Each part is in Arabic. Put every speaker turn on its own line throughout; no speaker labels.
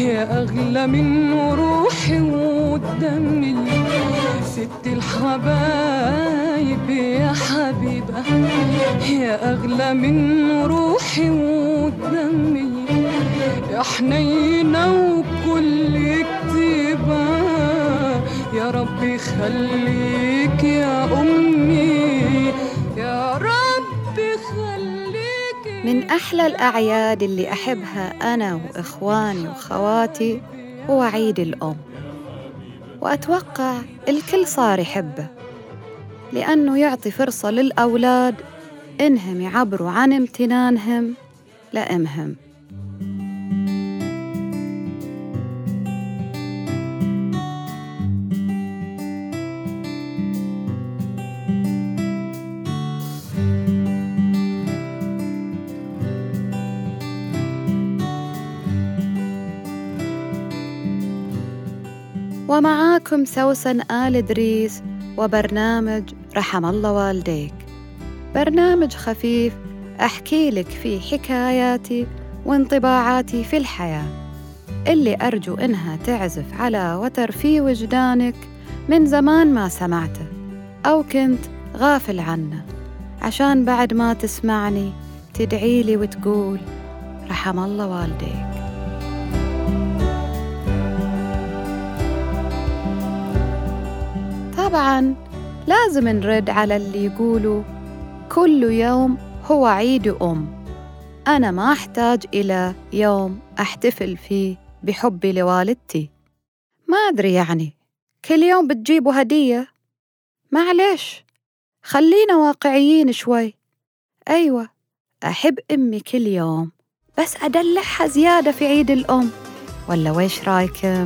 يا أغلى من روحي ودمي ست الحبايب يا حبيبة يا أغلى من روحي ودمي يا حنينة وكل كتيبة يا رب يخليك يا أمي.
من أحلى الأعياد اللي أحبها أنا وإخواني وخواتي هو عيد الأم. وأتوقع الكل صار يحبه لأنه يعطي فرصة للأولاد إنهم يعبروا عن امتنانهم لأمهم. ومعاكم سوسن آل إدريس وبرنامج رحم الله والديك. برنامج خفيف أحكي لك فيه حكاياتي وانطباعاتي في الحياة. اللي أرجو إنها تعزف على وتر في وجدانك من زمان ما سمعته أو كنت غافل عنه. عشان بعد ما تسمعني تدعي لي وتقول رحم الله والديك. طبعا لازم نرد على اللي يقولوا كل يوم هو عيد أم. أنا ما أحتاج إلى يوم أحتفل فيه بحبي لوالدتي. ما أدري يعني كل يوم بتجيبوا هدية؟ معليش خلينا واقعيين شوي. أيوة أحب أمي كل يوم بس أدلعها زيادة في عيد الأم. ولا ويش
رأيكم؟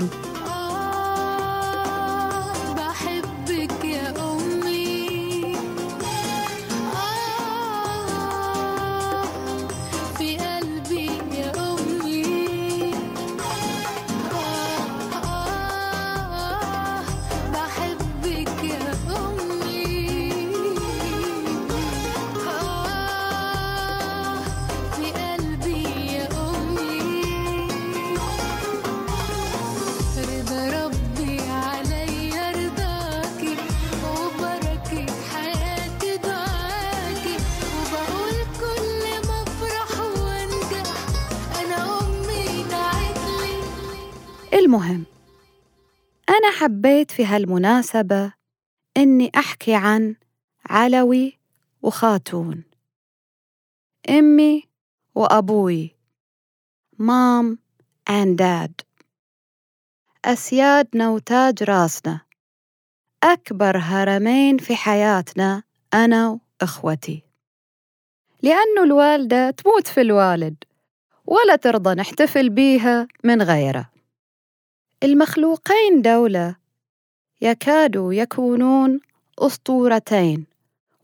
المهم أنا حبيت في هالمناسبة إني أحكي عن علوي وخاتون أمي وأبوي مام and dad. أسيادنا وتاج راسنا أكبر هرمين في حياتنا أنا وإخوتي. لأنه الوالدة تموت في الوالد ولا ترضى نحتفل بيها من غيره. المخلوقين دولة. يكادوا يكونون أسطورتين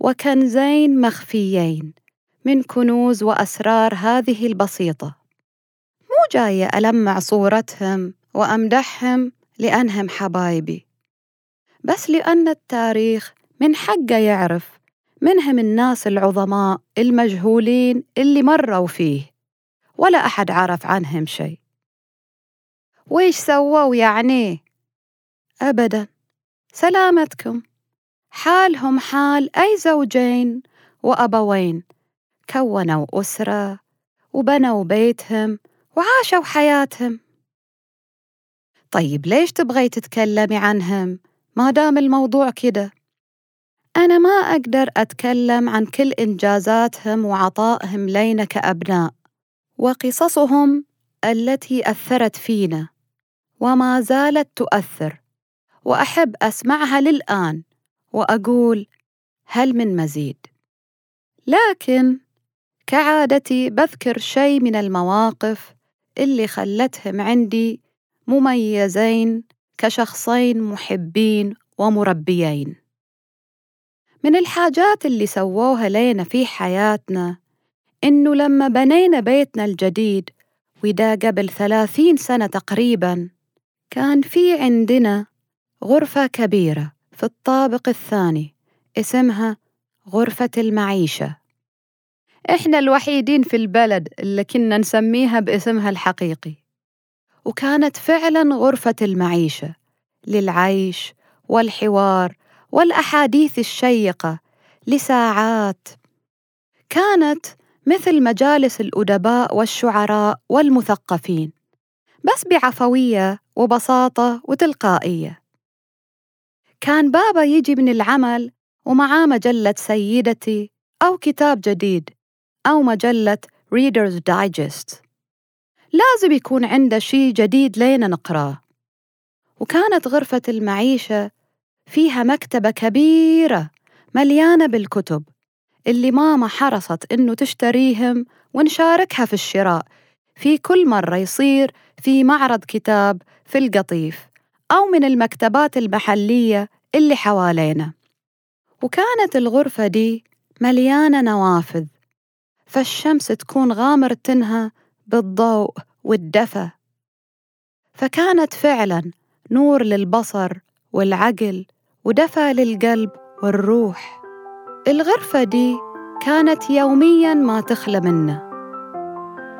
وكنزين مخفيين من كنوز وأسرار هذه البسيطة. مو جاية ألمع صورتهم وأمدحهم لأنهم حبايبي بس لأن التاريخ من حقه يعرف منهم الناس العظماء المجهولين اللي مروا فيه ولا أحد عرف عنهم شيء. ويش سووا يعني؟ أبدا. سلامتكم. حالهم حال أي زوجين وأبوين. كونوا أسرة وبنوا بيتهم وعاشوا حياتهم. طيب ليش تبغي تتكلمي عنهم ما دام الموضوع كده؟ أنا ما أقدر أتكلم عن كل إنجازاتهم وعطائهم لينا كأبناء وقصصهم التي أثرت فينا. وما زالت تؤثر وأحب أسمعها للآن وأقول هل من مزيد. لكن كعادتي بذكر شيء من المواقف اللي خلتهم عندي مميزين كشخصين محبين ومربيين. من الحاجات اللي سووها لينا في حياتنا إنه لما بنينا بيتنا الجديد وده قبل ثلاثين سنة تقريباً كان في عندنا غرفة كبيرة في الطابق الثاني اسمها غرفة المعيشة. إحنا الوحيدين في البلد اللي كنا نسميها باسمها الحقيقي. وكانت فعلا غرفة المعيشة للعيش والحوار والأحاديث الشيقة لساعات. كانت مثل مجالس الأدباء والشعراء والمثقفين. بس بعفوية وبساطة وتلقائية. كان بابا يجي من العمل ومعاه مجلة سيدتي أو كتاب جديد أو مجلة Reader's Digest. لازم يكون عنده شي جديد لينا نقراه. وكانت غرفة المعيشة فيها مكتبة كبيرة مليانة بالكتب اللي ماما حرصت إنه تشتريهم ونشاركها في الشراء. في كل مرة يصير في معرض كتاب في القطيف أو من المكتبات المحلية اللي حوالينا. وكانت الغرفة دي مليانة نوافذ فالشمس تكون غامرتنها بالضوء والدفى. فكانت فعلا نور للبصر والعقل ودفى للقلب والروح. الغرفة دي كانت يوميا ما تخلى منه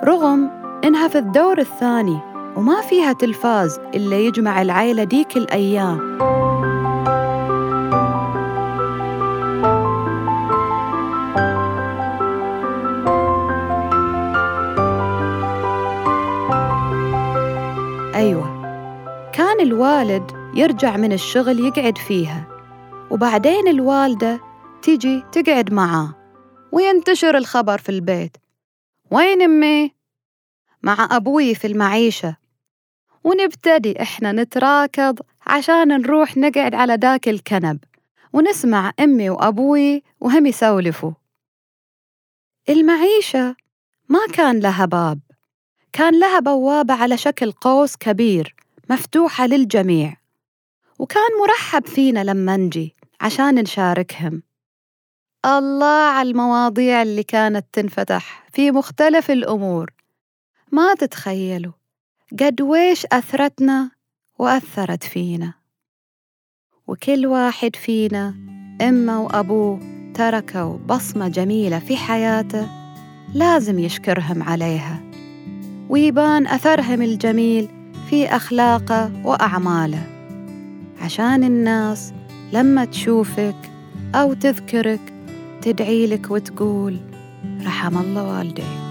رغم إنها في الدور الثاني وما فيها تلفاز إلا يجمع العيلة ديك الأيام. أيوة كان الوالد يرجع من الشغل يقعد فيها وبعدين الوالدة تيجي تقعد معاه وينتشر الخبر في البيت. وين أمي؟ مع أبوي في المعيشة. ونبتدي إحنا نتراكض عشان نروح نقعد على داك الكنب. ونسمع أمي وأبوي وهم يسولفوا. المعيشة ما كان لها باب. كان لها بوابة على شكل قوس كبير مفتوحة للجميع. وكان مرحب فينا لما نجي عشان نشاركهم. الله على المواضيع اللي كانت تنفتح في مختلف الأمور. ما تتخيلوا. قد ويش أثرتنا وأثرت فينا؟ وكل واحد فينا أمه وأبوه تركوا بصمة جميلة في حياته لازم يشكرهم عليها ويبان أثرهم الجميل في أخلاقه وأعماله. عشان الناس لما تشوفك أو تذكرك تدعي لك وتقول رحم الله والديك.